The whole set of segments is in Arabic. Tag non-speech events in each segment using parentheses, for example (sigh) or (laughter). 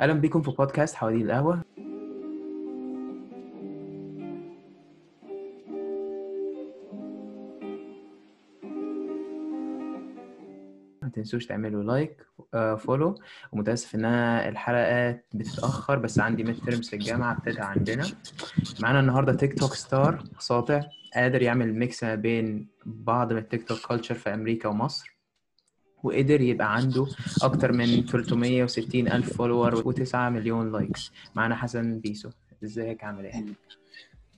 أهلا بيكم في بودكاست حواديت القهوة. ما تنسوش تعملوا like follow ومتاسف ان أنا الحلقات بتتأخر بس عندي midterms في الجامعة ابتدى عندنا. معانا النهارده تيك توك star ساطع قادر يعمل mix ما بين بعض من التيك توك culture في أمريكا ومصر. وقدر يبقى عنده أكتر من 360 ألف follower و9 مليون likes معانا حسن بيسو. إزيك؟ عامل إيه؟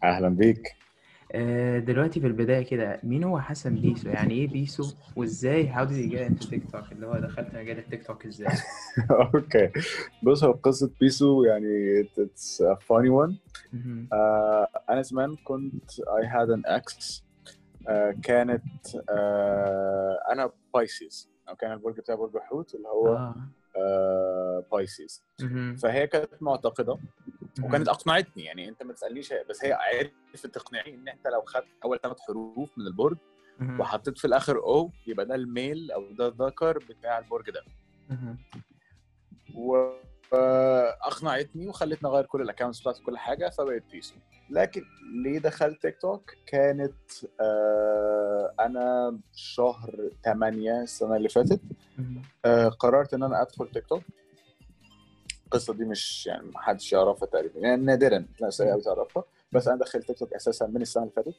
أهلا بيك. آه، دلوقتي في البداية كده مين هو حسن بيسو؟ يعني إيه بيسو؟ وإزاي؟ Did you get into تيك توك اللي هو دخلت مجال التيك توك إزاي؟ (laughs) okay. بص هو قصة بيسو يعني it's one. مهم. آه، أنا زمان كنت had an ex. آه، كانت آه، أنا Pisces أو كان البرج بتاعي برج حوت اللي هو آه Pisces مهم. فهي كانت معتقدة. وكانت أقنعتني يعني أنت ما تسألنيش بس هي عرفت تقنعني إن أنت لو خدت أول ثلاث حروف من البرج. وحطيت في الآخر O يبقى ده ال male أو ده الذكر بتاع البرج ده. واقنعتني وخلتني أغير كل ال accounts بتاعتي كل حاجة فبقيت بيسو لكن ليه دخلت تيك توك كانت آه أنا شهر 8 السنة اللي فاتت. آه قررت إن أنا أدخل تيك توك. القصة دي مش يعني محدش يعرفها تقريبا يعني نادرا ناس قوي تعرفها. بس أنا دخلت تيك توك أساسا من السنة اللي فاتت.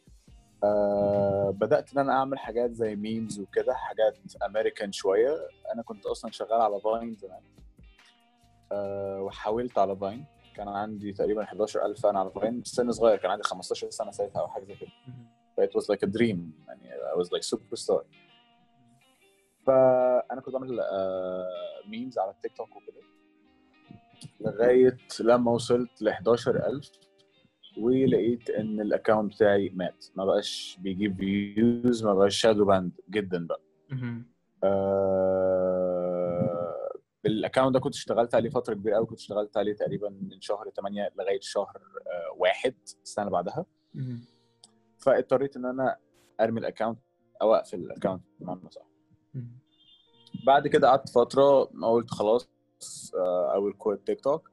آه بدأت إن أنا أعمل حاجات زي memes وكده حاجات امريكان شوية. أنا كنت أصلا شغال على Vine زمان. آه وحاولت على Vine كان عندي تقريبا 11000 fan على Vine سن صغير كان عندي 15 سنة ساعتها أو حاجة زي كده. It was like a dream. يعني I was like superstar فانا كنت بعمل memes على التيك توك وكده. لغاية لما وصلت ل 11000 ولقيت إن ال account بتاعي مات. ما بقاش بيجيب views ما بقاش shadow banned جدا بقى. آه، ال account ده كنت اشتغلت عليه فترة كبيرة قوي كنت اشتغلت عليه تقريبا من شهر 8 لغاية شهر آه، واحد السنة اللي بعدها. فاضطريت إن أنا أرمي ال account أو أقفل ال account بمعنى صح. بعد كده قعدت فترة قلت خلاص I'll quit تيك توك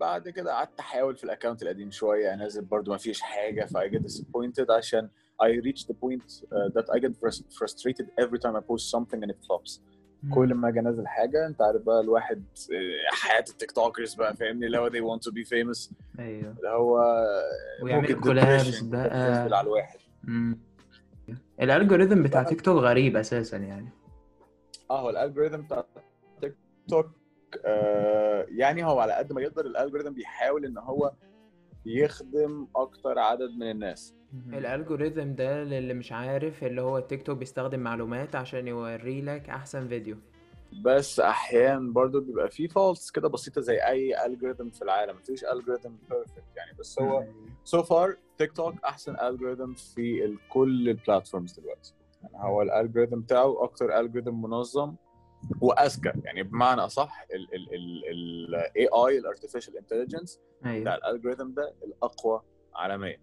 بعد كده قعدت أحاول في ال account القديم شوية أنزل برضو ما فيش حاجة ف I get disappointed عشان I reached the point uh, that I get frus- frustrated every time I post something and it flops. كل ما أجي أنزل حاجة أنت عارف بقى الواحد آه، حياة ال TikTokers بقى فاهمني؟ اللي هو they want to be famous. أيوه. اللي هو ويعملوا ممكن collabs بقى. على الواحد. ال algorithm بتاع تيك توك غريب أساسا يعني. آه هو ال algorithm بتاع تيك توك آه يعني هو على قد ما يقدر ال algorithm بيحاول إن هو يخدم أكتر عدد من الناس. ال algorithm ده للي مش عارف اللي هو تيك توك بيستخدم معلومات عشان يوري لك أحسن فيديو. بس أحيانا برضو بيبقى فيه flaws كده بسيطة زي أي algorithm في العالم. مفيش algorithm perfect يعني. بس هو so far تيك توك أحسن algorithm في كل ال platforms دلوقتي. يعني هو ال algorithm بتاعه أكتر algorithm منظم وأذكى. يعني بمعنى أصح ال AI ال artificial intelligence بتاع ال algorithm ده الأقوى عالميا.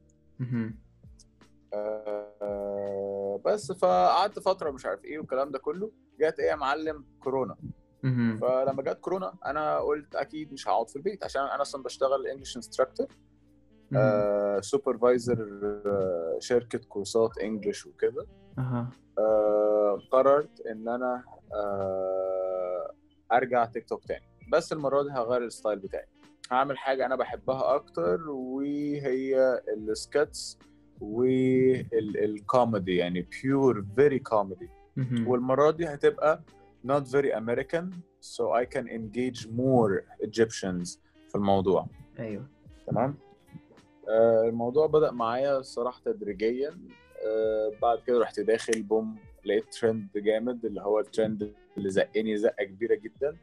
بس فقعدت فترة مش عارف إيه والكلام ده كله. جت إيه يا معلم؟ كورونا. فلما جت كورونا أنا قلت أكيد مش هقعد في البيت عشان أنا أصلا بشتغل English instructor. supervisor شركة كورسات English وكده. آه، قررت ان أنا آه، ارجع تيك توك تاني. بس المرة دي هغير ال style بتاعي. هعمل حاجة أنا بحبها أكتر وهي ال sketches وال comedy يعني pure very comedy. والمرة دي هتبقى not very American so I can engage more Egyptians في الموضوع. أيوه. تمام؟ آه الموضوع بدأ معايا الصراحة تدريجيا. آه بعد كده رحت داخل boom لقيت ترند جامد اللي هو الترند اللي زقني زقة كبيرة جدا.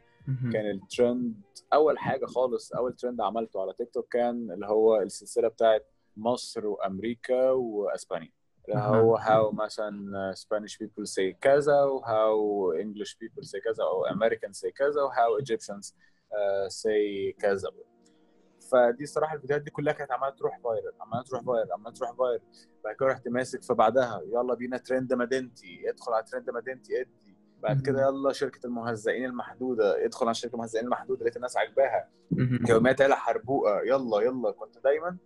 كان الترند أول حاجة خالص أول ترند عملته على تيك توك كان اللي هو السلسلة بتاعت مصر اللي أها. هو how مثلا Spanish people say كذا و how English people say كذا أو Americans say كذا و how Egyptians uh, say كذا فدي الصراحه الفيديوهات دي كلها كانت عمالة تروح viral عمالة تروح viral عمالة تروح viral بعد كده رحت ماسك فبعدها يلا بينا ترند مدينتي ادخل على ترند مدينتي ادي بعد كده. يلا شركة المهزئين المحدودة ادخل على شركة المهزئين المحدودة لقيت الناس عاجباها. يوميات عيله حربوقة يلا يلا كنت دايما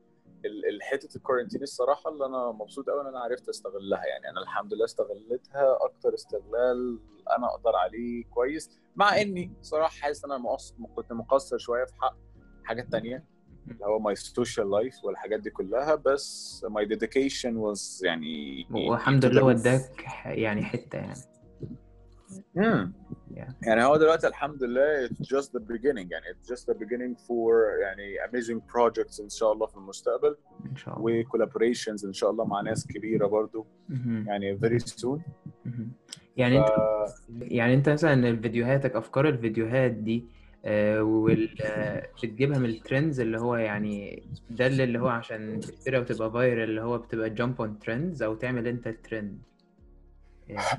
ال- ال- حتة ال quarantine الصراحة اللي أنا مبسوط قوي إن أنا عرفت أستغلها. يعني أنا الحمد لله استغلتها أكتر استغلال أنا أقدر عليه كويس مع إني صراحة حاسس إن أنا مقص... كنت مقصر شوية في حق حاجات تانية اللي هو my social life والحاجات دي كلها بس my dedication was يعني والحمد لله وداك يعني حتة يعني. امم Yeah. يعني هو دلوقتي الحمد لله it's just the beginning يعني it's just the beginning for يعني amazing projects إن شاء الله في المستقبل إن شاء الله و collaborations إن شاء الله مع ناس كبيرة برضو مهم. يعني very soon مهم. يعني أنت يعني أنت مثلا فيديوهاتك أفكار الفيديوهات دي آه، وال آه، بتجيبها من ال trends اللي هو يعني ده اللي هو عشان تشتري وتبقى viral اللي هو بتبقى jump on trends أو تعمل أنت الترند.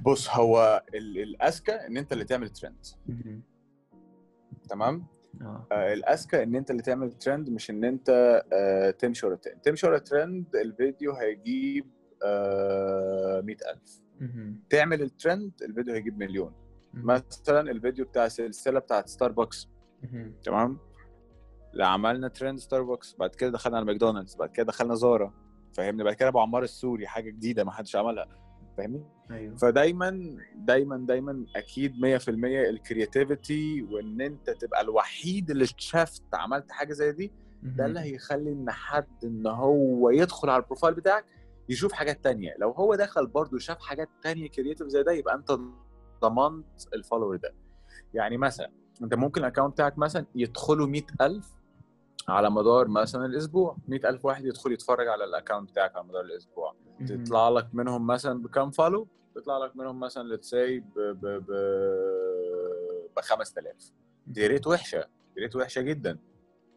بص هو ال- الأذكى إن أنت اللي تعمل ترند. تمام؟ آه. آه، الأذكى إن أنت اللي تعمل ترند مش إن أنت آه، تمشي ورا الترند تمشي ورا الترند الفيديو هيجيب آه، 100000 مهم. تعمل الترند الفيديو هيجيب مليون. مثلا الفيديو بتاع السلسله بتاعت ستاربكس. تمام؟ عملنا ترند ستاربكس بعد كده دخلنا على ماكدونالدز بعد كده دخلنا زارا فاهمني؟ بعد كده أبو عمار السوري حاجة جديدة ما حدش عملها. فاهمني؟ أيوه. فدايما دايما دايما أكيد 100% ال creativity وإن أنت تبقى الوحيد اللي شفت عملت حاجة زي دي ده اللي هيخلي إن حد إن هو يدخل على ال profile بتاعك يشوف حاجات تانية. لو هو دخل برضه شاف حاجات تانية creative زي ده يبقى أنت ضمنت ال follower ده. يعني مثلا أنت ممكن ال account بتاعك مثلا يدخلوا 100000 على مدار مثلا الأسبوع. 100000 واحد يدخل يتفرج على ال account بتاعك على مدار الأسبوع. تطلع لك منهم مثلا بكام follow تطلع لك منهم مثلا let's ب ب ب ب 5000 دي rate وحشة. دي rate وحشة جدا.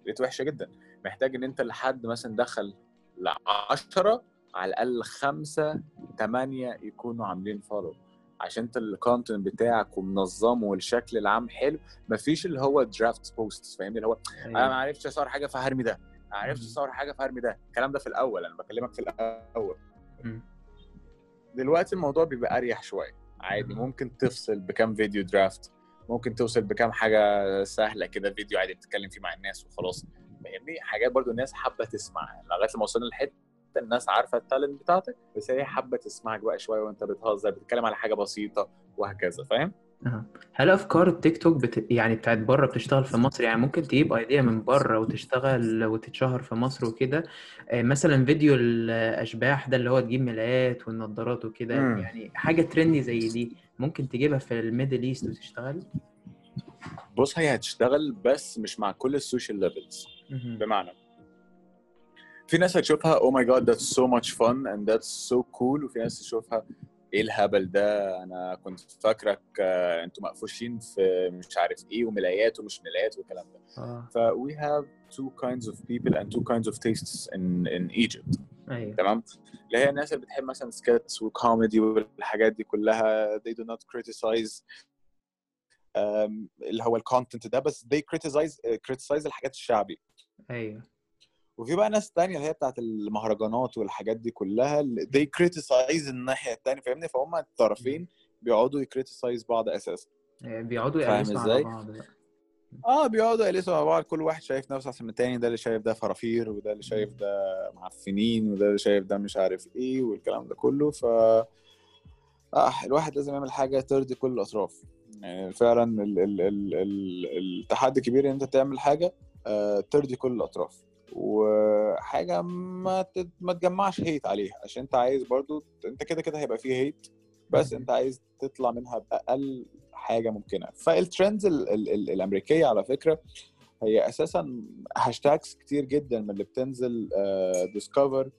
rate وحشة جدا. محتاج إن أنت لحد مثلا دخل ل 10 على الأقل خمسة ثمانيه يكونوا عاملين follow عشان أنت ال content بتاعك ومنظمه والشكل العام حلو مفيش اللي هو draft post فاهمني؟ اللي هو أنا ما عرفتش أصور حاجة فهرمي ده. ما عرفتش. أصور حاجة فهرمي ده. الكلام ده في الأول. أنا بكلمك في الأول. دلوقتي الموضوع بيبقى أريح شوية. عادي مم. ممكن تفصل بكام فيديو draft ممكن توصل بكام حاجة سهلة كده فيديو عادي بتتكلم فيه مع الناس وخلاص. فاهمني؟ حاجات برضو الناس حابة تسمعها. لغاية لما وصلنا لحتة الناس عارفة ال talent بتاعتك بس هي حابة تسمعك بقى شوية وأنت بتهزر بتتكلم على حاجة بسيطة وهكذا فاهم؟ هل أفكار التيك توك بت... يعني بتاعت بره بتشتغل في مصر؟ يعني ممكن تجيب idea من بره وتشتغل وتتشهر في مصر وكده. آه، مثلا فيديو الأشباح ده اللي هو تجيب ملايات والنضارات وكده. يعني حاجة trendy زي دي ممكن تجيبها في ال Middle East وتشتغل؟ بص هي هتشتغل بس مش مع كل ال social levels. بمعنى في ناس هتشوفها oh my God that's so much fun and that's so cool وفي ناس تشوفها إيه الهبل ده؟ أنا كنت فاكرك آه، أنتوا مقفوشين في مش عارف إيه وملايات ومش ملايات والكلام ده. آه. ف we have two kinds of people and two kinds of tastes in in Egypt. أيوه. تمام؟ اللي هي الناس اللي بتحب مثلا sketches و comedy والحاجات دي كلها they do not criticize um, اللي هو ال content ده بس they criticize uh, criticize الحاجات الشعبي. أيوه. وفي بقى ناس تانية اللي هي بتاعت المهرجانات والحاجات دي كلها they criticize الناحية التانية فاهمني؟ فهم الطرفين بيقعدوا ي criticize بعض أساسا. آه، بيقعدوا يقلسوا على؟ بعض. آه بيقعدوا يقلسوا مع بعض كل واحد شايف نفسه أحسن من التاني ده اللي شايف ده فرافير وده اللي شايف ده معفنين وده اللي شايف ده مش عارف إيه والكلام ده كله. ف آه الواحد لازم يعمل حاجة ترضي كل الأطراف. يعني فعلا ال ال ال ال التحدي كبير إن أنت تعمل حاجة آه ترضي كل الأطراف. وحاجة ما ما تجمعش hate عليها عشان أنت عايز برضو أنت كده كده هيبقى فيه hate بس. أنت عايز تطلع منها بأقل حاجة ممكنة فال trends ال ال ال الأمريكية على فكرة هي أساسا hashtags كتير جدا من اللي بتنزل discover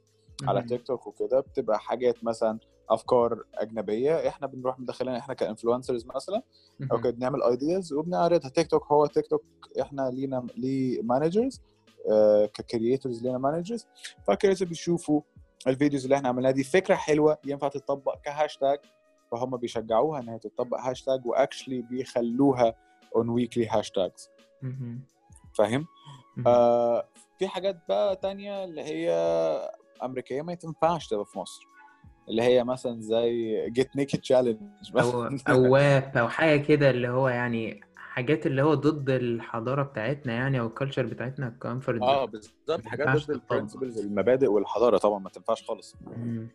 على مهم. تيك توك وكده بتبقى حاجات مثلا أفكار أجنبية إحنا بنروح مدخلين إحنا ك influencers مثلا أو. كده بنعمل ideas وبنعرضها تيك توك هو تيك توك إحنا لينا ليه managers ك creators لينا managers فال creators بيشوفوا ال videos اللي إحنا عملناها دي. فكرة حلوة ينفع تتطبق كهاشتاج فهم بيشجعوها ان هي تتطبق hashtag و actually بيخلوها on weekly hashtags. فاهم؟ آه في حاجات بقى تانية اللي هي أمريكية ما تنفعش تبقى في مصر. اللي هي مثلا زي get naked challenge أو أو (laughs) WAP أو حاجة كده اللي هو يعني حاجات اللي هو ضد الحضارة بتاعتنا يعني أو ال culture بتاعتنا ك comfort آه بالظبط حاجات ضد. ال principles المبادئ والحضارة طبعا ما تنفعش خالص مم.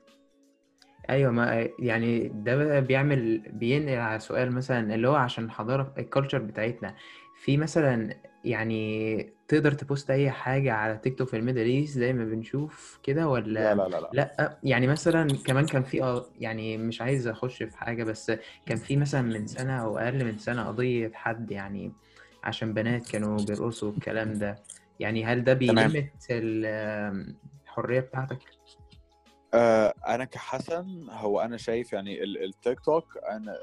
أيوه ما يعني ده بيعمل بينقل على سؤال مثلا اللي هو عشان الحضارة ال culture بتاعتنا في مثلا يعني تقدر ت post أي حاجة على تيك توك في ال Middle East زي ما بنشوف كده ولا لا لا لا لا لأ يعني مثلا كمان كان في آه يعني مش عايز أخش في حاجة بس كان في مثلا من سنة أو أقل من سنة قضية حد يعني عشان بنات كانوا بيرقصوا الكلام ده يعني هل ده. بي limit ال- الحرية بتاعتك؟ آه، أنا كحسن هو أنا شايف يعني ال- التيك توك أنا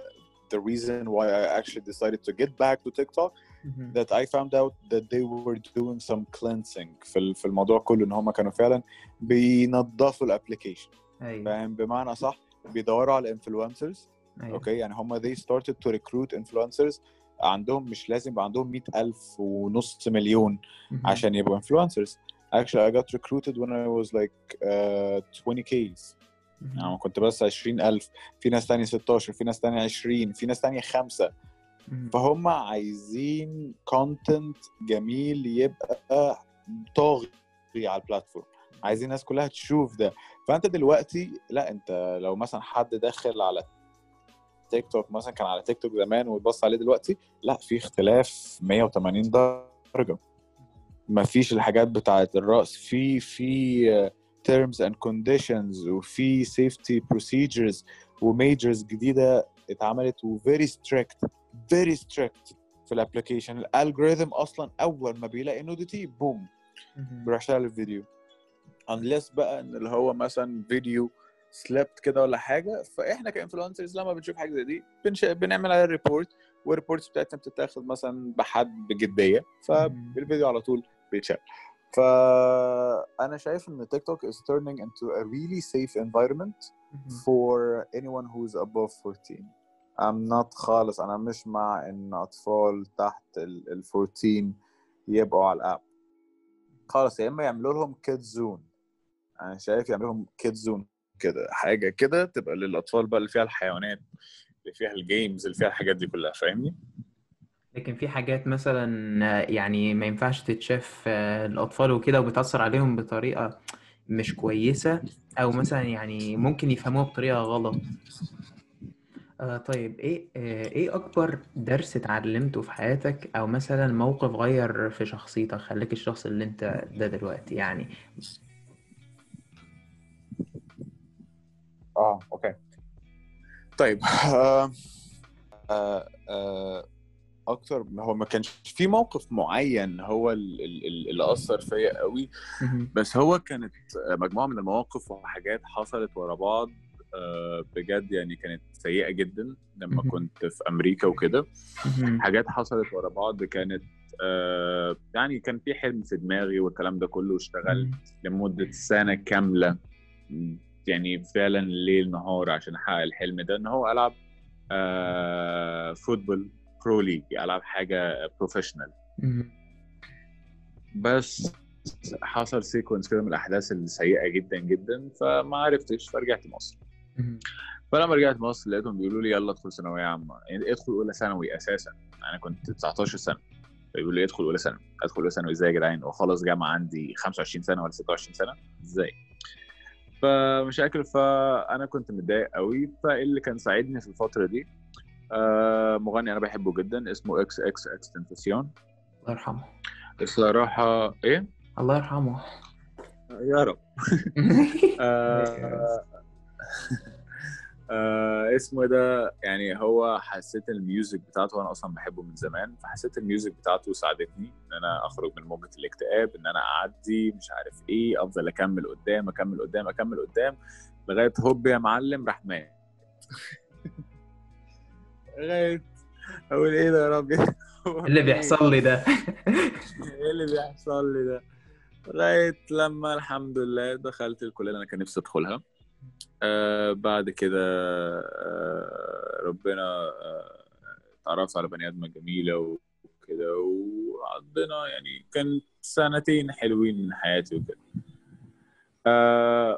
the reason why I actually decided to get back to TikTok that I found out that they were doing some cleansing في في الموضوع كله إن هم كانوا فعلا بينظفوا ال application أيوه. فاهم؟ بمعنى صح بيدوروا على ال influencers أيوه. أوكي؟ يعني هم they started to recruit influencers عندهم مش لازم يبقى عندهم 100000 ونص مليون. عشان يبقوا influencers. Actually I got recruited when I was like uh, 20 Ks. مهم. يعني كنت بس 20000 في ناس تانية 16 في ناس تانية 20 في ناس تانية 5 مهم. فهم عايزين content جميل يبقى طاغي على ال platform عايزين الناس كلها تشوف ده. فأنت دلوقتي لا أنت لو مثلا حد داخل على تيك توك مثلا كان على تيك توك زمان وتبص عليه دلوقتي لا في اختلاف 180 درجة. ما فيش الحاجات بتاعت الرأس. في في terms and conditions وفي safety procedures و measures جديدة اتعملت و very strict. Very strict في ال application ال algorithm أصلا أول ما بيلاقي nudity boom. بيروح شغال الفيديو. unless بقى إن اللي هو مثلا فيديو slipped كده ولا حاجة فإحنا ك influencers لما بنشوف حاجة زي دي بنش... بنعمل عليها report وال reports بتاعتنا بتتاخد مثلا بحد بجدية فالفيديو على طول بيتشال. فانا شايف إن تيك توك is turning into a really safe environment for anyone who's above 14 I'm not خالص. أنا مش مع إن أطفال تحت ال ال 14 يبقوا على ال app. خالص يا إما يعملوا لهم kid zone أنا شايف يعملوا لهم kid zone كده. حاجة كده تبقى للأطفال بقى اللي فيها الحيوانات اللي فيها ال games اللي فيها الحاجات دي كلها فاهمني؟ لكن في حاجات مثلا يعني ما ينفعش تتشاف آه، الأطفال وكده وبتأثر عليهم بطريقة مش كويسة أو مثلا يعني ممكن يفهموها بطريقة غلط. آه طيب إيه آه إيه أكبر درس اتعلمته في حياتك؟ أو مثلا موقف غير في شخصيتك خليك الشخص اللي أنت ده دلوقتي يعني. آه أوكي. طيب (laughs) آه آه آه أكتر هو ما كانش في موقف معين هو ال- ال- ال- اللي أثر فيا قوي. بس هو كانت مجموعة من المواقف وحاجات حصلت ورا بعض. بجد يعني كانت سيئة جدا لما. كنت في أمريكا وكده. حاجات حصلت ورا بعض كانت آه، يعني كان في حلم في دماغي والكلام ده كله واشتغلت لمدة سنة كاملة يعني فعلا ليل نهار عشان أحقق الحلم ده إن هو ألعب آه، football pro league ألعب حاجة professional. بس حصل sequence كده من الأحداث السيئة جدا جدا فما عرفتش فرجعت مصر. فلما رجعت مصر لقيتهم بيقولوا لي يلا ادخل ثانوية عامة. يعني ادخل أولى ثانوي أساسا. أنا كنت 19 سنة. فيقولوا لي ادخل أولى ثانوي. أدخل أولى ثانوي إزاي يا جدعان؟ واخلص جامعة عندي 25 سنة ولا 26 سنة. إزاي؟ فمشاكل فأنا كنت متضايق قوي فاللي كان ساعدني في الفترة دي آه، مغني أنا بحبه جدا اسمه إكس إكس إكس تنفسيون. الله يرحمه. الصراحة إيه؟ الله يرحمه. يا رب. (laughs) آه (laughs) آه اسمه ده؟ يعني هو حسيت ال music بتاعته أنا أصلا بحبه من زمان فحسيت ال music بتاعته ساعدتني إن أنا أخرج من موجة الاكتئاب إن أنا أعدي مش عارف إيه أفضل أكمل قدام أكمل قدام أكمل قدام لغاية هوب يا معلم راح مات. (laughs) لغاية أقول إيه ده يا رب؟ هو (laughs) اللي بيحصل لي ده. إيه اللي بيحصل لي ده؟ لغاية لما الحمد لله دخلت الكلية اللي أنا كان نفسي أدخلها. آه بعد كده آه ربنا آه اتعرفت على بني آدمة جميلة وكده وعندنا يعني كان سنتين حلوين من حياتي وكده.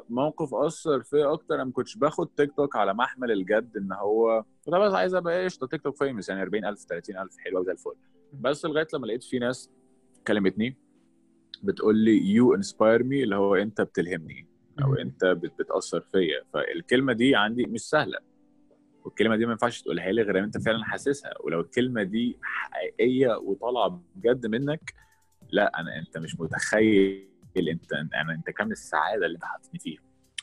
موقف أثر فيا أكتر أنا ما كنتش باخد تيك توك على محمل الجد إن هو كنت بس عايز أبقى قشطه تيك توك famous يعني 40000 30000 حلو قوي زي الفل. بس لغاية لما لقيت في ناس كلمتني بتقول لي you inspire me اللي هو أنت بتلهمني. أو. أنت بت- بتأثر فيا. فالكلمة دي عندي مش سهلة. والكلمة دي ما ينفعش تقولها لي غير ان أنت فعلا حاسسها. ولو الكلمة دي حقيقية وطالعة بجد منك لا أنا أنت مش متخيل أنت أنا أنت كام السعادة اللي انت حاططني فيها.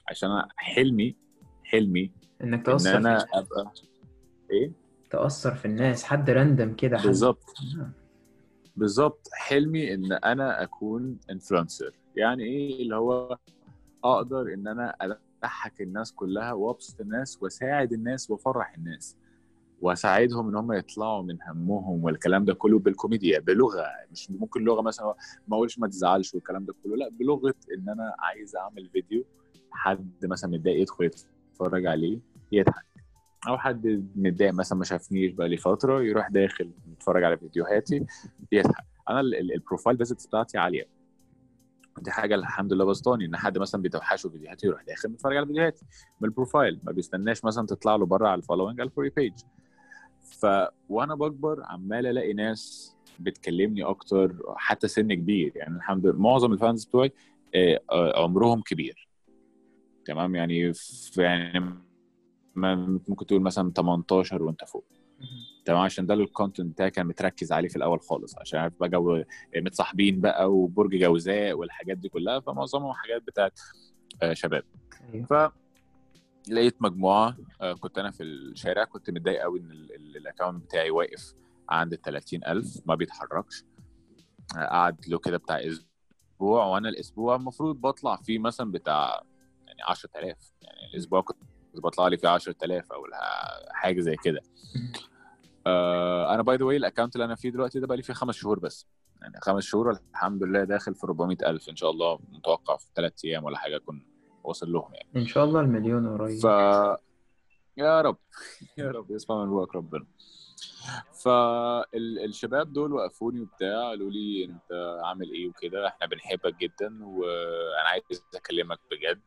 عشان أنا حلمي حلمي إنك إن تأثر أنا في أبقى إيه؟ تأثر في الناس. حد random كده بالظبط. آه. بالظبط. حلمي إن أنا أكون influencer يعني إيه؟ اللي هو أقدر إن أنا أضحك الناس كلها وأبسط الناس وأساعد الناس وأفرح الناس وأساعدهم إن هم يطلعوا من همهم والكلام ده كله بالكوميديا بلغة مش ممكن لغة مثلا ما أقولش ما تزعلش والكلام ده كله لا بلغة إن أنا عايز أعمل فيديو حد مثلا متضايق يدخل يتفرج عليه يضحك أو حد متضايق مثلا ما شافنيش بقى لي فترة يروح داخل يتفرج على فيديوهاتي يضحك. أنا ال- ال- profile visits بتاعتي عالية. دي حاجة الحمد لله بسطاني إن حد مثلا بيتوحشه فيديوهاتي يروح داخل يتفرج على فيديوهاتي من ال profile ما بيستناش مثلا تطلع له بره على ال following على ال For You Page ف وأنا بكبر عمال ألاقي ناس بتكلمني أكتر حتى سن كبير يعني الحمد لله معظم ال fans بتوعي آه، عمرهم كبير. تمام؟ يعني يعني ممكن تقول مثلا 18 وأنت up فوق. تمام؟ عشان ده ال content بتاعي كان متركز عليه في الأول خالص. عشان عارف بقى جو متصاحبين بقى وبرج جوزاء والحاجات دي كلها فمعظمهم حاجات بتاعت آه، شباب. أيوه. فلقيت مجموعة آه، كنت أنا في الشارع كنت متضايق قوي إن ال- ال- account بتاعي واقف عند ال 30000 ما بيتحركش. آه، قعد له كده بتاع أسبوع وأنا الأسبوع المفروض بطلع فيه مثلا بتاع يعني 10000 يعني الأسبوع كنت بطلع لي فيه 10000 أو حاجة زي كده. (laughs) آه، أنا by the way ال account اللي أنا فيه دلوقتي ده بقى لي فيه خمس شهور بس. يعني خمس شهور الحمد لله داخل في 400000 إن شاء الله. متوقع في ثلاث أيام ولا حاجة أكون واصل لهم يعني. إن شاء الله المليون قريب. ف يا رب. (laughs) يا رب. يسمع من بوك ربنا. فالشباب دول وقفوني وبتاع قالوا لي أنت عامل إيه وكده؟ إحنا بنحبك جدا وأنا عايز أكلمك بجد.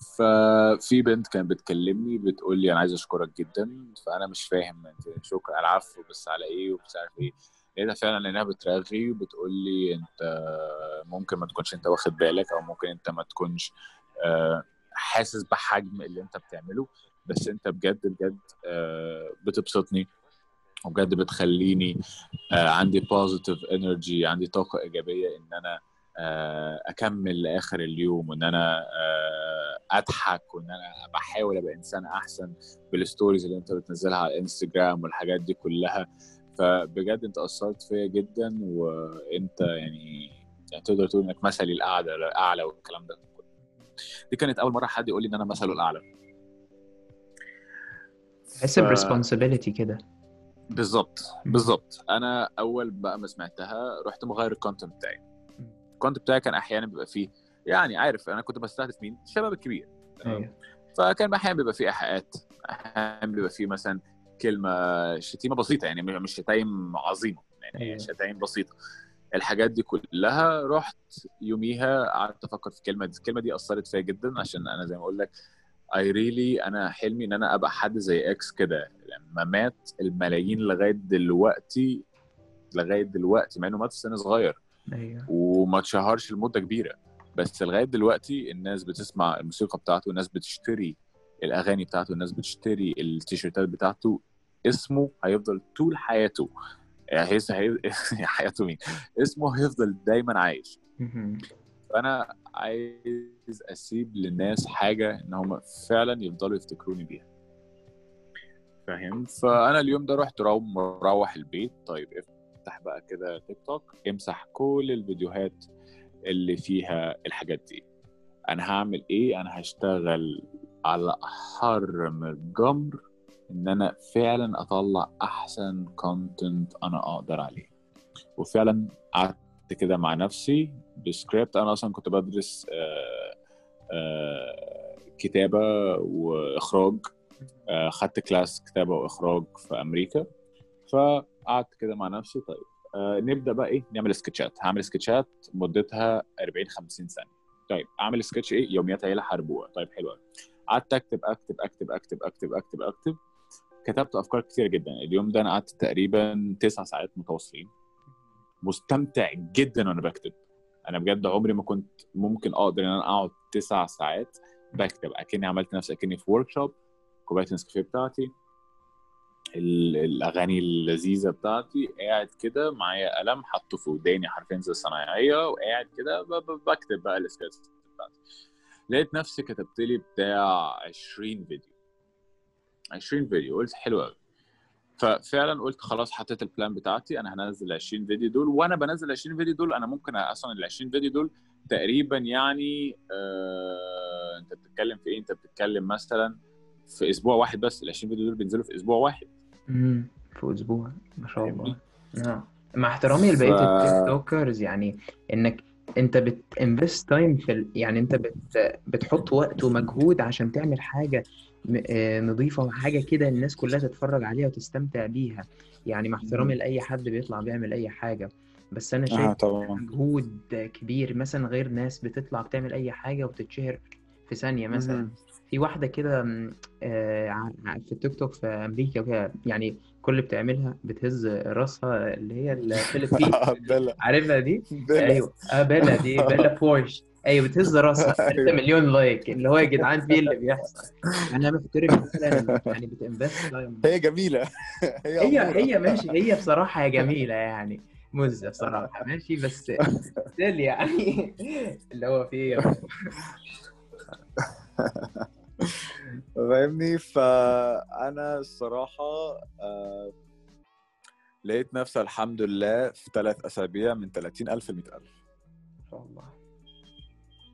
ففي بنت كانت بتكلمني بتقول لي أنا عايز أشكرك جدا فأنا مش فاهم أنت شكرا العفو بس على إيه ومش عارف إيه. لقيتها فعلا لانها بترغي وبتقول لي أنت ممكن ما تكونش أنت واخد بالك أو ممكن أنت ما تكونش آه، حاسس بحجم اللي أنت بتعمله بس أنت بجد بجد آه، بتبسطني وبجد بتخليني آه، عندي positive energy عندي طاقة إيجابية إن أنا أكمل لآخر اليوم وإن أنا آه، أضحك وإن أنا بحاول أبقى إنسان أحسن بال stories اللي أنت بتنزلها على الإنستجرام والحاجات دي كلها. فبجد أنت أثرت فيا جدا وأنت يعني يعني تقدر تقول إنك مثلي الأعلى الأعلى والكلام ده كله. دي كانت أول مرة حد يقول لي إن أنا مثله الأعلى. تحس ف- ب responsibility كده. بالظبط بالظبط. أنا أول بقى ما سمعتها رحت مغير ال content بتاعي. ال content بتاعي كان أحيانا بيبقى فيه يعني عارف أنا كنت بستهدف مين؟ الشباب الكبير. تمام؟ أيوه. فكان أحيانا بيبقى فيه إيحاءات أحيانا بيبقى فيه مثلا كلمة شتيمة بسيطة يعني مش شتايم عظيمة يعني أيوة. شتايم بسيطة. الحاجات دي كلها رحت يوميها قعدت أفكر في الكلمة دي الكلمة دي أثرت فيا جدا عشان أنا زي ما أقول لك I really أنا حلمي إن أنا أبقى حد زي إكس كده. لما مات الملايين لغاية دلوقتي لغاية دلوقتي مع إنه مات في سن صغير. أيوه. وما اتشهرش لمدة كبيرة. بس لغاية دلوقتي الناس بتسمع الموسيقى بتاعته الناس بتشتري الأغاني بتاعته الناس بتشتري التيشيرتات بتاعته. اسمه هيفضل طول حياته. يعني هي (laughs) حياته مين؟ اسمه هيفضل دايما عايش. فأنا عايز أسيب للناس حاجة إن هم فعلا يفضلوا يفتكروني بيها. فاهم؟ فأنا اليوم ده رحت رو- مروح البيت. طيب افتح بقى كده تيك توك امسح كل الفيديوهات اللي فيها الحاجات دي. أنا هعمل إيه؟ أنا هشتغل على حر من الجمر إن أنا فعلا أطلع أحسن content أنا أقدر عليه. وفعلا قعدت كده مع نفسي بسكريبت. أنا أصلا كنت بدرس آه، آه، كتابة وإخراج آه، خدت class كتابة وإخراج في أمريكا. فقعدت كده مع نفسي طيب آه، نبدأ بقى إيه؟ نعمل sketchات. هعمل sketchات مدتها 40 50 ثانية. طيب أعمل سكتش إيه؟ يوميات عيلة حربوها طيب حلو قوي قعدت أكتب أكتب أكتب أكتب أكتب أكتب أكتب. كتبت أفكار كتير جدا. اليوم ده أنا قعدت تقريبا تسع ساعات متواصلين. مستمتع جدا وأنا بكتب. أنا بجد عمري ما كنت ممكن أقدر إن أنا أقعد تسع ساعات بكتب. أكني عملت نفسي أكني في ورك شوب كوباية النسكافيه بتاعتي. الأغاني اللذيذة بتاعتي قاعد كده معايا قلم حاطه في وداني حرفيا زي الصنايعية وقاعد كده بكتب بقى السكتش بتاعتي. لقيت نفسي كتبت لي بتاع 20 فيديو. 20 فيديو قلت حلو قوي ففعلا قلت خلاص حطيت ال plan بتاعتي أنا هنزل 20 فيديو دول وأنا بنزل 20 فيديو دول أنا ممكن أصلا ال 20 فيديو دول تقريبا يعني آه أنت بتتكلم في إيه؟ أنت بتتكلم مثلا في أسبوع واحد بس ال 20 فيديو دول بينزلوا في أسبوع واحد. امم في أسبوع ما شاء الله؟ آه. مع احترامي لبقية ف- TikTokers يعني إنك أنت بت invest time في ال... يعني أنت بت... بتحط وقت ومجهود عشان تعمل حاجة م- آه، نظيفة وحاجة كده الناس كلها تتفرج عليها وتستمتع بيها. يعني مع احترامي لأي حد بيطلع بيعمل أي حاجة. بس أنا آه شايف طبعا. مجهود كبير مثلا غير ناس بتطلع بتعمل أي حاجة وتتشهر في ثانية مثلا. في واحدة كده آه، في التيك توك في أمريكا وكده يعني كل اللي بتعملها بتهز راسها اللي هي الفلبين (laughs) بيلا عارفها دي؟ بيلا آه بيلا دي (laughs) بيلا بورش أيوه بتهز راسها. 3 (laughs) أيوه. مليون لايك. اللي هو يا جدعان في إيه اللي بيحصل؟ أنا بحترم فعلا يعني بت invest هي جميلة. هي هي ماشي. هي بصراحة هي جميلة يعني. مزة بصراحة. ماشي بس still يعني. اللي هو في؟ فاهمني؟ فأنا الصراحة آه، لقيت نفسي الحمد لله في ثلاث أسابيع من 30000 ل 100000 ما شاء الله.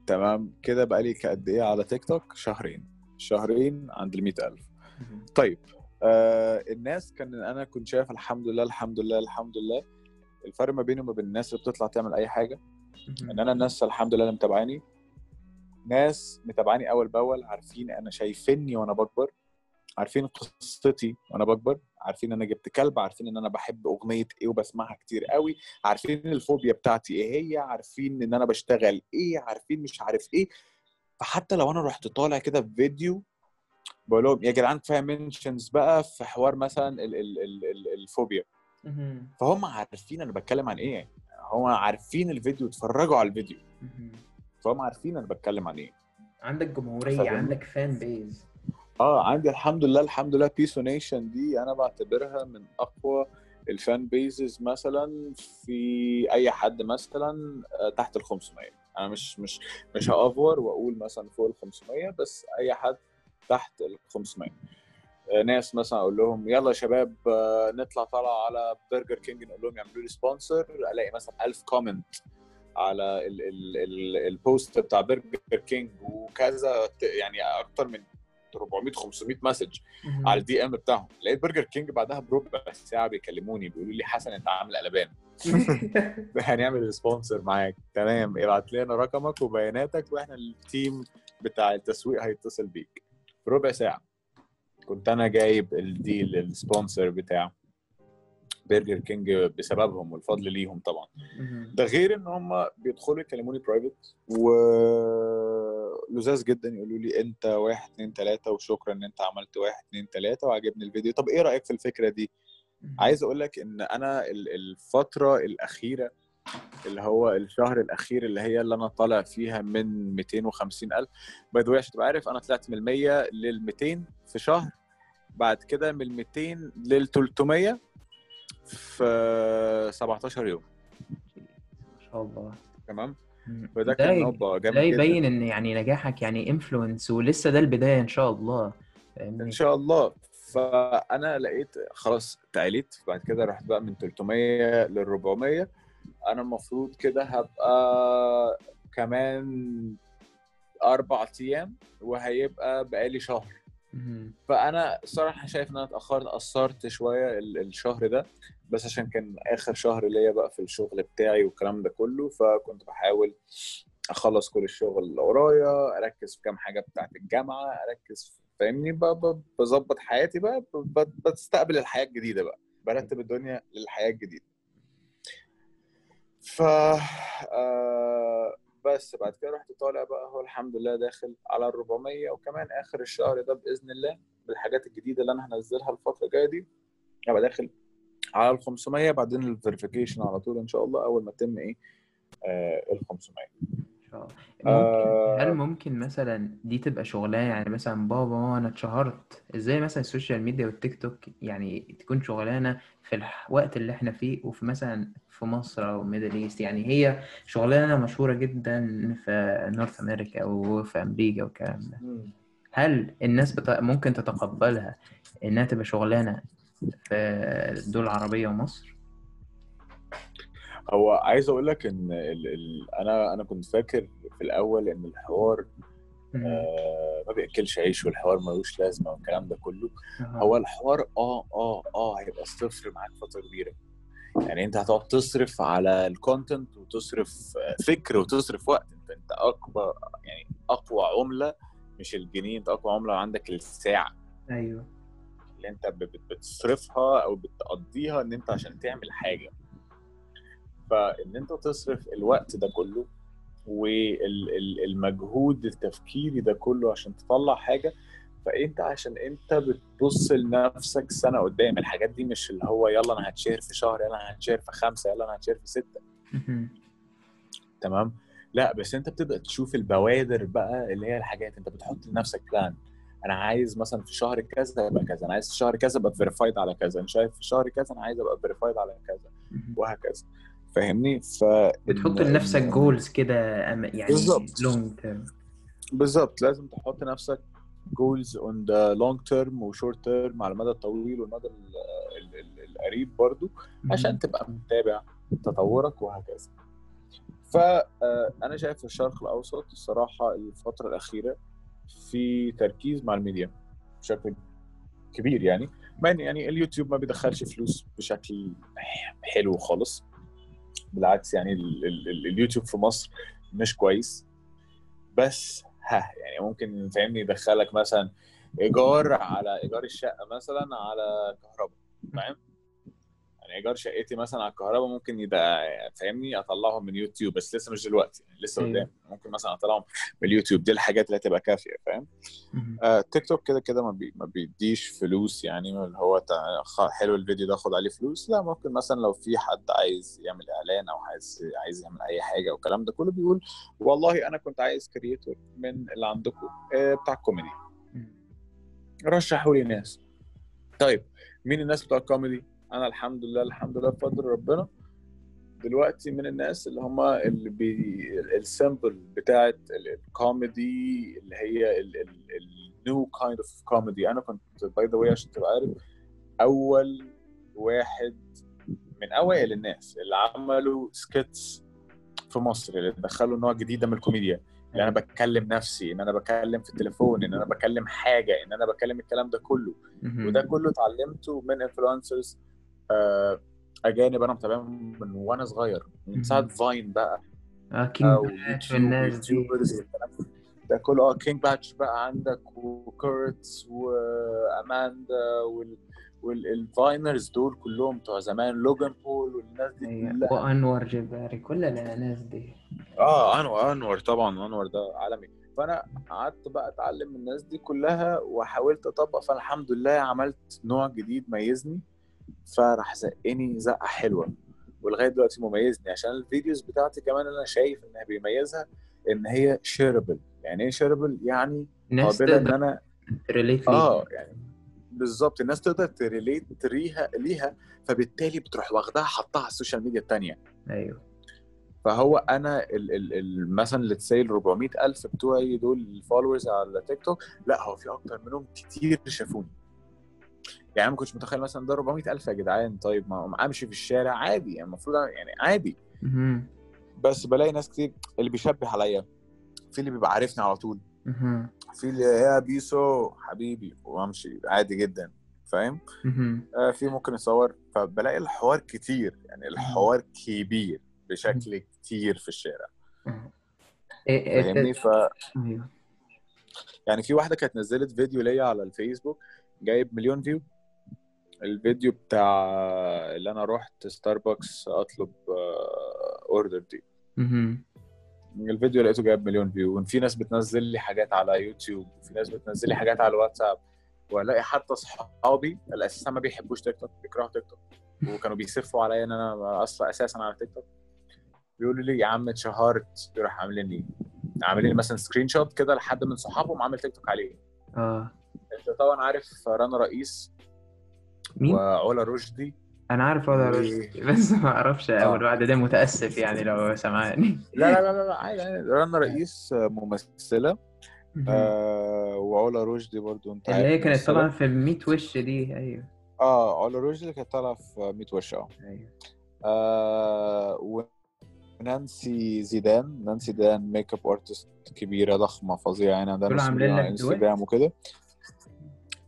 تمام؟ كده بقالي قد إيه على تيك توك؟ شهرين. شهرين عند ال 100000 طيب آه الناس كان أنا كنت شايف الحمد لله الحمد لله الحمد لله. الفرق ما بيني وما بين الناس اللي بتطلع تعمل أي حاجة. إن أنا الناس الحمد لله اللي متابعاني. ناس متابعاني أول بأول عارفين أنا شايفيني وأنا بكبر عارفين قصتي وأنا بكبر عارفين أنا جبت كلب عارفين إن أنا بحب أغنية إيه وبسمعها كتير قوي عارفين الفوبيا بتاعتي إيه هي عارفين إن أنا بشتغل إيه عارفين مش عارف إيه فحتى لو أنا رحت طالع كده في فيديو بقول لهم يا جدعان كفاية منشنز بقى في حوار مثلا ال ال ال ال الفوبيا. فهم عارفين أنا بتكلم عن إيه هم عارفين الفيديو اتفرجوا على الفيديو. فهم عارفين أنا بتكلم عن إيه. عندك جمهورية فاهمني؟ عندك فان بيز آه عندي الحمد لله الحمد لله بيسو nation دي أنا بعتبرها من أقوى ال fan bases مثلا في أي حد مثلا آه، تحت ال 500 أنا مش مش مش ها over وأقول مثلا فوق ال 500 بس أي حد تحت ال 500 آه، ناس مثلا أقول لهم يلا يا شباب آه، نطلع طالعه على برجر كينج نقول لهم يعملوا لي sponsor ألاقي مثلا 1000 comment على ال ال ال post بتاع برجر كينج وكذا يعني أكتر من 400 500 message على ال DM بتاعهم. لقيت برجر كينج بعدها بربع ساعه بيكلموني بيقولوا لي حسن أنت عامل قلبان. (laughs) (laughs) هنعمل sponsor معاك. تمام. ابعت لنا رقمك وبياناتك وإحنا ال team بتاع التسويق هيتصل بيك. ربع ساعة كنت أنا جايب ال deal ال sponsor بتاع برجر كينج بسببهم والفضل ليهم طبعا. ده غير إن هم بيدخلوا يكلموني private ولذاذ جدا يقولوا لي أنت واحد اتنين تلاتة وشكرا إن أنت عملت واحد اتنين تلاتة وعجبني الفيديو. طب إيه رأيك في الفكرة دي؟ عايز أقول لك إن أنا ال- الفترة الأخيرة اللي هو الشهر الأخير اللي هي اللي أنا طالع فيها من 250 ألف by the عشان تبقى عارف أنا طلعت من ال 100 لل 200 في شهر بعد كده من ال 200 لل 300 في 17 يوم. ما شاء الله. تمام؟ مم. فده ده كان ده جامد جدا. يبين إن يعني نجاحك يعني انفلونس ولسه ده البداية إن شاء الله. إن شاء الله. فأنا لقيت خلاص تعليت بعد كده رحت بقى من 300 لل 400 أنا المفروض كده هبقى كمان أربع أيام وهيبقى بقالي شهر. فأنا الصراحه شايف إن أنا اتأخرت قصرت شوية ال- الشهر ده بس عشان كان آخر شهر ليا بقى في الشغل بتاعي والكلام ده كله فكنت بحاول أخلص كل الشغل اللي ورايا أركز في كام حاجة بتاعت الجامعة أركز فاهمني؟ بظبط حياتي بقى ب- ب- بستقبل الحياة الجديدة بقى برتب الدنيا للحياة الجديدة. ف آه، بس بعد كده رحت طالع بقى هو الحمد لله داخل على ال 400 وكمان آخر الشهر ده بإذن الله بالحاجات الجديدة اللي أنا هنزلها الفترة الجاية دي هبقى داخل على ال 500 بعدين ال verification على طول إن شاء الله أول ما تتم إيه آه ال 500 الله. ممكن آه. هل ممكن مثلا دي تبقى شغلانة يعني مثلا بابا أنا اتشهرت إزاي مثلا ال social media والتيك توك يعني تكون شغلانة في الوقت اللي إحنا فيه وفي مثلا في مصر أو Middle East يعني هي شغلانة مشهورة جدا في North America وفي أمريكا والكلام ده هل الناس بت... ممكن تتقبلها إنها تبقى شغلانة في الدول العربية ومصر؟ هو عايز أقول لك إن ال ال أنا أنا كنت فاكر في الأول إن الحوار. آه ما بياكلش عيش والحوار ملوش لازمة والكلام ده كله. هو الحوار آه آه آه هيبقى صفر معاك فتره كبيرة. يعني أنت هتقعد تصرف على الكونتنت وتصرف آه، فكر وتصرف وقت. أنت أنت أكبر يعني أقوى عملة مش الجنيه. أنت أقوى عملة عندك الساعة. أيوه. اللي أنت بتصرفها أو بتقضيها إن أنت عشان تعمل حاجة. فان أنت تصرف الوقت ده كله والمجهود التفكيري ده كله عشان تطلع حاجة فأنت عشان أنت بتبص لنفسك سنة قدام الحاجات دي مش اللي هو يلا أنا هتشهر في شهر يلا أنا هتشهر في خمسة يلا أنا هتشهر في ستة. تمام لا بس أنت بتبدأ تشوف البوادر بقى اللي هي الحاجات أنت بتحط لنفسك plan أنا عايز مثلا في شهر كذا ابقى كذا أنا عايز في شهر كذا ابقى verified على كذا أنا شايف في شهر كذا أنا عايز ابقى verified على كذا. وهكذا فاهمني؟ ف بتحط لنفسك goals كده يعني بالظبط. Long term بالظبط. لازم تحط نفسك goals on the long term و short term على المدى الطويل والمدى ال- ال- ال- القريب برضو عشان تبقى متابع تطورك وهكذا. فأنا شايف في الشرق الأوسط الصراحة الفترة الأخيرة في تركيز مع الميديا بشكل كبير يعني. مع يعني اليوتيوب ما بيدخلش فلوس بشكل حلو خالص. بالعكس يعني ال ال ال اليوتيوب في مصر مش كويس. بس ها يعني ممكن فاهمني يدخلك مثلا إيجار على إيجار الشقة مثلا على كهرباء فاهم؟ يعني إيجار شقتي مثلا على الكهرباء ممكن يبقى فاهمني أطلعهم من يوتيوب بس لسه مش دلوقتي يعني لسه. قدام. ممكن مثلا أطلعهم من اليوتيوب. دي الحاجات اللي هتبقى كافية فاهم. آه تيك توك كده كده ما, بي ما بيديش فلوس يعني اللي هو حلو الفيديو ده خد عليه فلوس. لا ممكن مثلا لو في حد عايز يعمل إعلان أو عايز عايز يعمل أي حاجة والكلام ده كله بيقول والله أنا كنت عايز creator من اللي عندكم آه بتاع الكوميدي. رشحوا لي ناس. طيب مين الناس بتوع الكوميدي؟ أنا الحمد لله الحمد لله بفضل ربنا. دلوقتي من الناس اللي هم اللي بي ال sample بتاعت ال- الكوميدي اللي هي ال new kind of comedy أنا كنت by the way عشان تبقى عارف اول واحد من اوائل الناس اللي عملوا sketches في مصر اللي دخلوا نوع جديد من الكوميديا. إن أنا بتكلم نفسي إن أنا بكلم في التليفون إن أنا بكلم حاجة إن أنا بكلم الكلام ده كله. وده كله اتعلمته من influencers أجانب أنا متابعهم من وأنا صغير من. ساعة Vine بقى. آه King أو Bach والناس دي. ده. كله. آه King Bach بقى عندك وكيرتس وأماندا وال وال Viners دول كلهم بتوع زمان. لوجان بول والناس دي أيوة. كلها. وأنور جباري كل الناس دي. آه انور أنور طبعا أنور ده عالمي. فأنا قعدت بقى أتعلم من الناس دي كلها وحاولت أطبق. فالحمد لله عملت نوع جديد ميزني. فراح زقني زقة حلوة. ولغاية دلوقتي مميزني عشان ال videos بتاعتي كمان أنا شايف انها بيميزها إن هي shareable يعني إيه shareable يعني قابلة إن أنا to relate آه يعني بالظبط الناس تقدر to relate ليها ليها فبالتالي بتروح واخداها حطها على ال social media التانية. أيوه. فهو أنا ال ال ال مثلا اللي تسيل 400 ألف بتوعي دول ال followers على تيك توك لأ هو في أكتر منهم كتير شافوني. يعني أنا ما كنتش متخيل مثلا ده 400 ألف يا جدعان. طيب ما امشي في الشارع عادي يعني المفروض يعني عادي. بس بلاقي ناس كتير اللي بيشبه عليا. في اللي بيبقى عارفني على طول. في اللي يا بيسو حبيبي وامشي عادي جدا فاهم. آه في ممكن يصور فبلاقي الحوار كتير يعني الحوار كبير بشكل كتير في الشارع. إيه- إيه- فاهمني؟ ف أيوه. يعني في واحدة كانت نزلت فيديو ليا على الفيسبوك جايب مليون فيو. الفيديو بتاع اللي أنا رحت ستاربكس أطلب order دي. مهم. الفيديو لقيته جايب مليون فيو وفي ناس بتنزل لي حاجات على يوتيوب وفي ناس بتنزل لي حاجات على الواتساب وألاقي حتى اصحابي اللي أساسا ما بيحبوش تيك توك بيكرهوا تيك توك وكانوا بيسفوا عليا إن أنا أصلا أساسا على تيك توك بيقولوا لي يا عم اتشهرت. يروح عاملين لي عاملين لي مثلا screenshot كده لحد من صحابهم عامل تيك توك عليه. آه. أنت طبعا عارف رنا رئيس مين؟ وعلا رشدي. أنا عارف و- رشدي بس ما أعرفش. أول آه. واحدة ده متأسف يعني لو سمعني. لا لا لا لا, عادي. رنا رئيس ممثلة. آه وعلا رشدي برضو أنت اللي هي كانت. طالعة في المية وش دي أيوه. آه علا رشدي كانت طالعة في 100 وش آه. أيوه. آه، ونانسي زيدان. نانسي زيدان makeup artist كبيرة ضخمة فظيعة يعني مليون على لك انستجرام؟ وكده.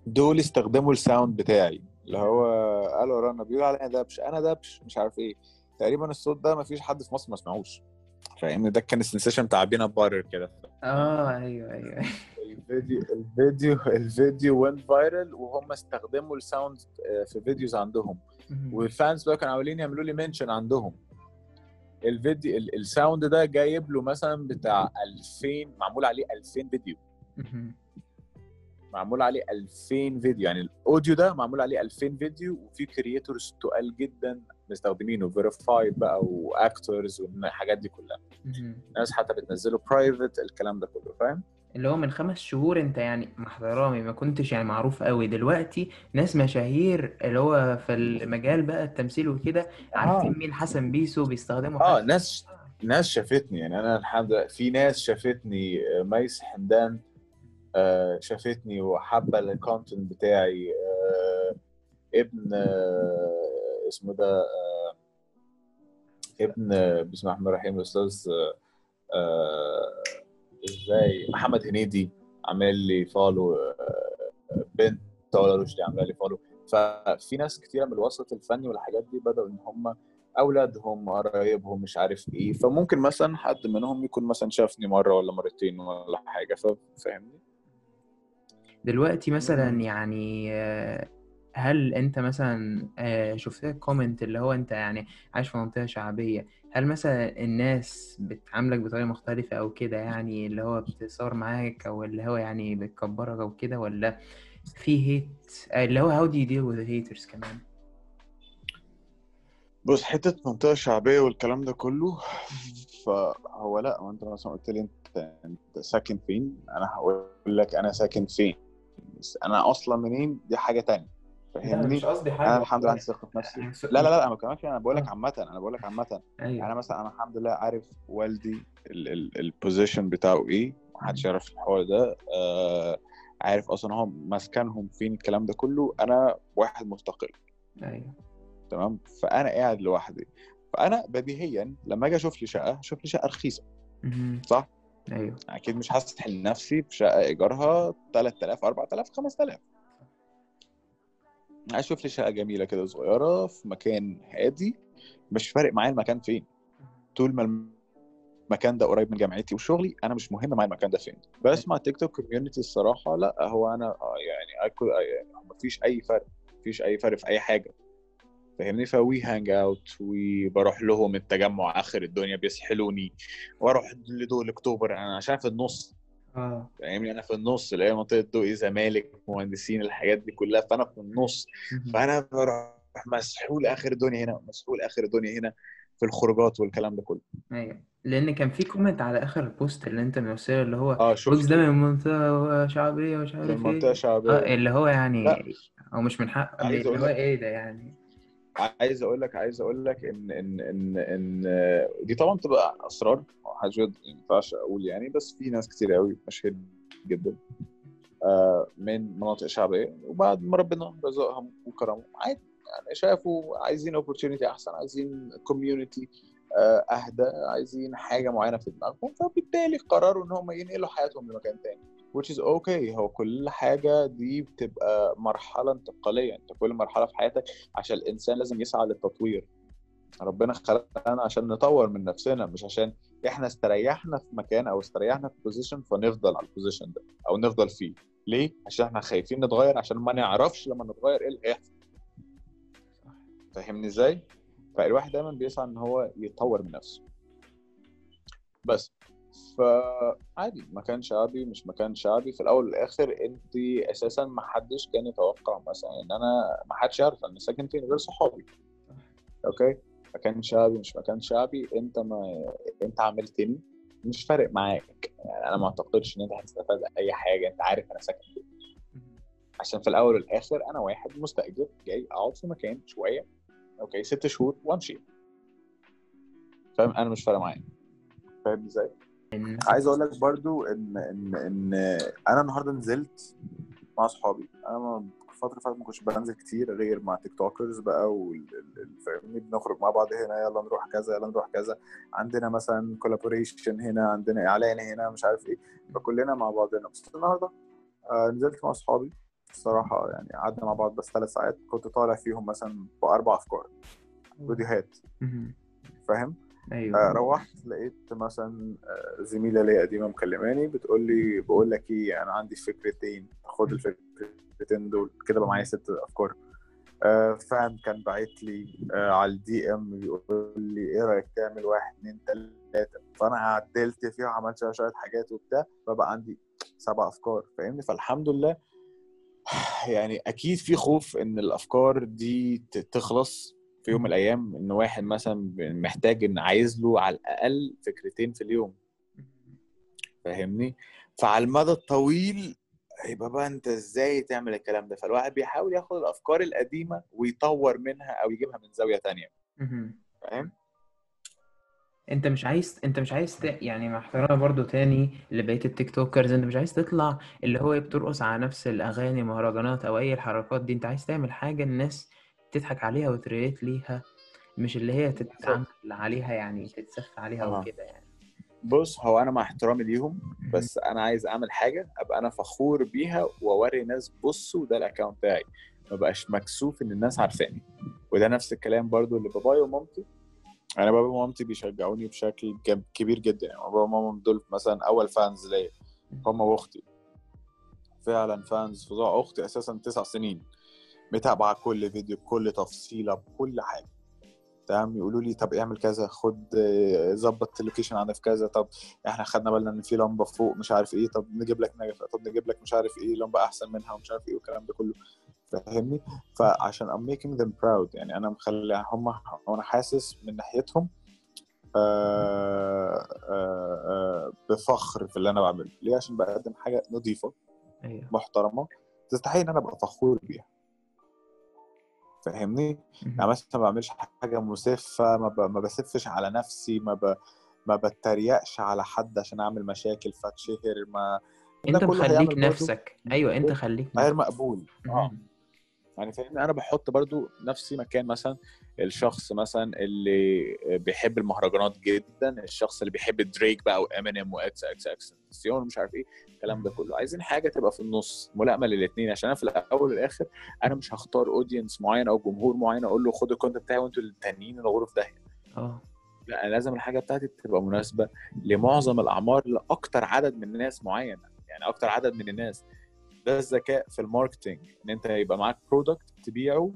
دول استخدموا ال sound بتاعي. اللي هو قالوا رنا بيقولوا على أنا دبش أنا دبش مش عارف إيه. تقريبا الصوت ده ما فيش حد في مصر ما سمعوش. فاهمني؟ ده كان ال sensation بتاع بينا بارر كده. آه أيوه أيوه الفيديو الفيديو الفيديو went viral وهم استخدموا ال sound آه، في videos عندهم. وال fans بقى كانوا عاملين يعملوا لي mention عندهم. الفيديو ال- ال sound ده جايب له مثلا بتاع 2000 معمول عليه 2000 فيديو. معمول عليه 2000 فيديو. يعني ال audio ده معمول عليه 2000 فيديو وفي creators تقال جدا مستخدمينه verified بقى و actors والحاجات دي كلها. ناس حتى بتنزله private الكلام ده كله فاهم؟ اللي هو من خمس شهور انت يعني مع احترامي ما كنتش يعني معروف قوي. دلوقتي ناس مشاهير اللي هو في المجال بقى التمثيل وكده عارفين مين حسن بيسو بيستخدموا آه حسن ناس ناس شافتني. يعني أنا الحمد لله في ناس شافتني آه، ميس حمدان. آه، شافتني وحابة ال content بتاعي آه، ابن آه، اسمه ده آه، ابن آه، بسم الله الرحمن الرحيم الاستاذ آه، آه، إزاي؟ محمد هنيدي عامل لي follow بنت ولا رشدي عاملة لي follow ففي ناس كتيرة من الوسط الفني والحاجات دي بدأوا إن هم أولادهم قرايبهم مش عارف إيه. فممكن مثلا حد منهم يكون مثلا شافني مرة ولا مرتين ولا حاجة فاهمني؟ دلوقتي مثلا. يعني هل أنت مثلا آه، شفت لك كومنت اللي هو أنت يعني عايش في منطقة شعبية هل مثلا الناس بتعاملك بطريقة مختلفة أو كده يعني اللي هو بتتصور معاك أو اللي هو يعني بتكبرك أو كده ولا في هيت آه، اللي هو how do you deal with the haters كمان؟ بص حتة منطقة شعبية والكلام ده كله فهو لأ هو أنت مثلا قلت لي أنت أنت ساكن فين؟ أنا هقول لك أنا ساكن فين. بس أنا أصلا منين؟ دي حاجة تانية. فاهمني قصدي أنا الحمد لله عندي ثقة في نفسي. لا لا لا أنا ما بكلمكش أنا بقول لك آه. عامة أنا بقول لك عامه يعني أيوه مثلا أنا الحمد لله عارف والدي البوزيشن بتاعه إيه. محدش يعرف الحوار ده. آه عارف أصلا هو مسكنهم فين الكلام ده كله. أنا واحد مستقل أيوه. تمام؟ فأنا قاعد لوحدي. فأنا بديهيا لما أجي أشوف لي شقة أشوف لي شقة رخيصة. صح؟ أيوه. أكيد مش هسحل نفسي في شقة إيجارها 3000 4000 5000 عايز أشوف لي شقة جميلة كده صغيرة في مكان هادي. مش فارق معايا المكان فين. طول ما المكان ده قريب من جامعتي وشغلي أنا مش مهم معايا المكان ده فين. بس مع تيك توك community الصراحة لأ هو أنا آه يعني اكل مفيش أي فرق. مفيش أي فرق في أي حاجة. فاهمني؟ ف we hang out وبروح لهم التجمع آخر الدنيا بيسحلوني. وأروح لدول اكتوبر أنا عشان في النص. آه. فاهمني؟ أنا في النص اللي هي منطقة دقي زمالك مهندسين الحاجات دي كلها. فأنا في النص. فأنا بروح مسحول آخر الدنيا هنا مسحول آخر الدنيا هنا في الخروجات والكلام ده كله. أيوه. لأن كان في comment على آخر ال post اللي انت موصله اللي هو آه ويجز ده شفت من منطقة شعبية ومش عارف منطقة إيه. شعبية. آه اللي هو يعني لا. أو مش من حق اللي هو إيه ده يعني؟ عايز أقول لك عايز أقول لك ان ان ان ان دي طبعا بتبقى أسرار حاجة ما ينفعش أقول يعني بس في ناس كتير قوي مشهور جدا آه، من مناطق شعبية وبعد ما ربنا رزقهم وكرمهم عادي يعني شافوا عايزين opportunity أحسن عايزين community آه، أهدى عايزين حاجة معينة في دماغهم فبالتالي قرروا إن هم ينقلوا حياتهم لمكان تاني. Which is okay. هو كل حاجة دي بتبقى مرحلة انتقالية. انت كل مرحلة في حياتك عشان الإنسان لازم يسعى للتطوير. ربنا خلقنا عشان نطور من نفسنا مش عشان إحنا استريحنا في مكان أو استريحنا في position فنفضل على ال position ده أو نفضل فيه. ليه؟ عشان إحنا خايفين نتغير عشان ما نعرفش لما نتغير إيه اللي هيحصل. فاهمني إزاي؟ فالواحد دايما بيسعى إن هو يطور من نفسه. بس فعادي مكان شعبي مش مكان شعبي في الأول والآخر انت أساسا ما حدش كان يتوقع مثلا إن أنا ما حدش يعرف إن ساكن فين غير صحابي. أوكي؟ مكان شعبي مش مكان شعبي أنت ما أنت عملتني مش فارق معاك. يعني أنا ما أعتقدش إن أنت هتستفاد أي حاجة. أنت عارف أنا ساكن فين. عشان في الأول والآخر أنا واحد مستأجر جاي أقعد في مكان شوية. Okay؟ ست شهور وأمشي. فاهم؟ أنا مش فارق معايا. فاهم إزاي؟ عايز أقول لك برضو إن إن إن أنا النهارده نزلت مع اصحابي أنا اللي فاتت ما كنتش بنزل كتير غير مع TikTokers بقى وال- ال- ال- فاهمني؟ بنخرج مع بعض هنا يلا نروح كذا يلا نروح كذا. عندنا مثلا collaboration هنا عندنا إعلان هنا مش عارف إيه. فكلنا مع بعضنا. بس النهارده آه نزلت مع اصحابي الصراحة يعني قعدنا مع بعض بس ثلاث ساعات. كنت طالع فيهم مثلا بأربع أفكار. فيديوهات. فاهم؟ أيوه. روحت لقيت مثلا آه، زميلة ليا قديمة مكلماني بتقول لي بقول لك إيه أنا عندي فكرتين خد الفكرتين دول كده بقى معايا ست أفكار. آه، fan كان باعت لي آه، على ال DM بيقول لي إيه رأيك تعمل واحد اتنين تلاتة؟ فأنا عدلت فيها وعملت فيها شوية حاجات وبتاع فبقى عندي سبع أفكار فاهمني؟ فالحمد لله (sighs) يعني أكيد في خوف إن الأفكار دي تخلص. في يوم من الأيام إن واحد مثلا محتاج إن عايز له على الأقل فكرتين في اليوم. فاهمني؟ فعلى المدى الطويل هيبقى بقى أنت إزاي تعمل الكلام ده؟ فالواحد بيحاول ياخد الأفكار القديمة ويطور منها أو يجيبها من زاوية تانية. فاهم؟ أنت مش عايز أنت مش عايز ت... يعني مع احترامي برضو تاني لبقية ال TikTokers أنت مش عايز تطلع اللي هو بترقص على نفس الأغاني مهرجانات أو أي الحركات دي. أنت عايز تعمل حاجة الناس تضحك عليها و treat ليها مش اللي هي تتعامل عليها يعني تتسف عليها أها. وكده يعني. بص هو أنا مع احترامي ليهم بس أنا عايز أعمل حاجة أبقى أنا فخور بيها وأوري ناس بصوا ده ال account بتاعي. ما بقاش مكسوف إن الناس عارفاني. وده نفس الكلام برضو اللي بابايا ومامتي. أنا بابا ومامتي بيشجعوني بشكل كبير جدا يعني. بابا وماما دول مثلا أول fans ليا. هم وأختي. فعلا fans فظاع. أختي أساسا تسع سنين. متابعة كل فيديو بكل تفصيلة بكل حاجة. تمام؟ يقولوا لي طب اعمل كذا خد آه، ظبط ال location عندنا في كذا. طب إحنا خدنا بالنا ان في لمبة فوق مش عارف إيه. طب نجيب لك نجفه طب نجيب لك مش عارف إيه لمبة احسن منها ومش عارف إيه والكلام ده كله. فاهمني؟ فعشان I'm making them proud. يعني أنا مخلي هم وأنا حاسس من ناحيتهم آه آه آه بفخر في اللي أنا بعمله. ليه؟ عشان بقدم حاجة نظيفة أيوه. محترمة تستحق إن أنا أبقى فخور بيها. فاهمني. يعني مثلا ما بعملش حاجة مسفه ما, ب... ما بسفش على نفسي ما ب... ما بتريقش على حد عشان أعمل مشاكل فاتشهر ما أنت مخليك نفسك. أيوه أنت خليك غير مقبول. آه. يعني فاهمني أنا بحط برضو نفسي مكان مثلا الشخص مثلا اللي بيحب المهرجانات جدا الشخص اللي بيحب دريك بقى وامينيم واكس إكس إكس سيون مش عارف إيه الكلام ده كله. عايزين حاجة تبقى في النص ملائمة للاثنين عشان أنا في الأول والآخر أنا مش هختار audience معين أو جمهور معين أقول له خد ال content بتاعي وأنتوا التانيين الغرف في داهية. آه. لا لازم الحاجة بتاعتي تبقى مناسبة لمعظم الأعمار لأكتر عدد من الناس معين يعني أكتر عدد من الناس. ده الذكاء في ال marketing إن أنت يبقى معاك product تبيعه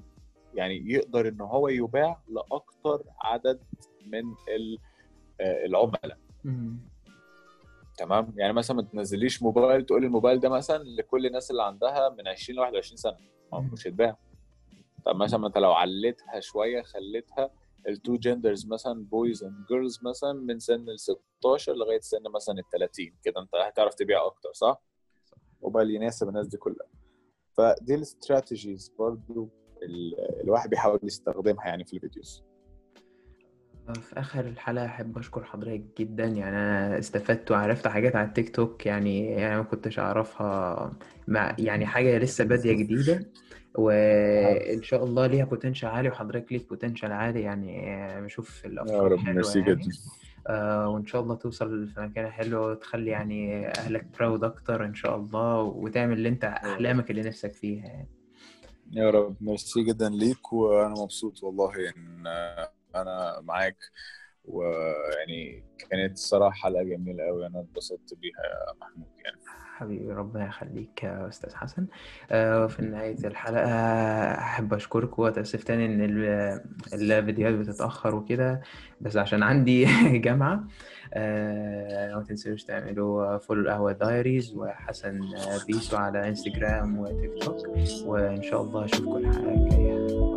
يعني يقدر إن هو يباع لأكتر عدد من آه، العملاء. تمام يعني مثلا ما تنزليش موبايل تقول الموبايل ده مثلا لكل الناس اللي عندها من 20 ل 21 سنة ما. مش هيتباع طب مثلا أنت لو عليتها شوية خليتها ال two genders مثلا boys and girls مثلا من سن ال 16 لغاية سن مثلا ال 30 كده أنت هتعرف تبيع أكتر صح؟ موبايل يناسب الناس دي كلها. فدي ال strategies برضو ال- الواحد بيحاول يستخدمها يعني في ال videos. في آخر الحلقة أحب أشكر حضرتك جدا. يعني أنا استفدت وعرفت حاجات على التيك توك يعني يعني ما كنتش أعرفها. مع يعني حاجة لسه بادية جديدة. وإن شاء الله ليها potential عالي وحضرتك ليك potential عالي. يعني بشوف يا الأفكار رب ميرسي يعني. جدا. آه وإن شاء الله توصل في مكان حلو وتخلي يعني أهلك proud أكتر إن شاء الله وتعمل اللي أنت أحلامك اللي نفسك فيها يعني. يا رب. ميرسي جدا ليك وأنا مبسوط والله إن أنا معاك. ويعني كانت الصراحه حلقه جميلة قوي أنا اتبسطت بيها يا محمود يعني. حبيبي ربنا يخليك يا أستاذ حسن. آه، في نهاية الحلقة أحب أشكرك وأتأسف تاني ال- الفيديوهات بتتأخر وكده بس عشان عندي (laughs) جامعة. آه، ما تنسوش تعملوا follow القهوة diaries وحسن بيسو على انستجرام وتيك توك وإن شاء الله أشوفكم الحلقة الجاية.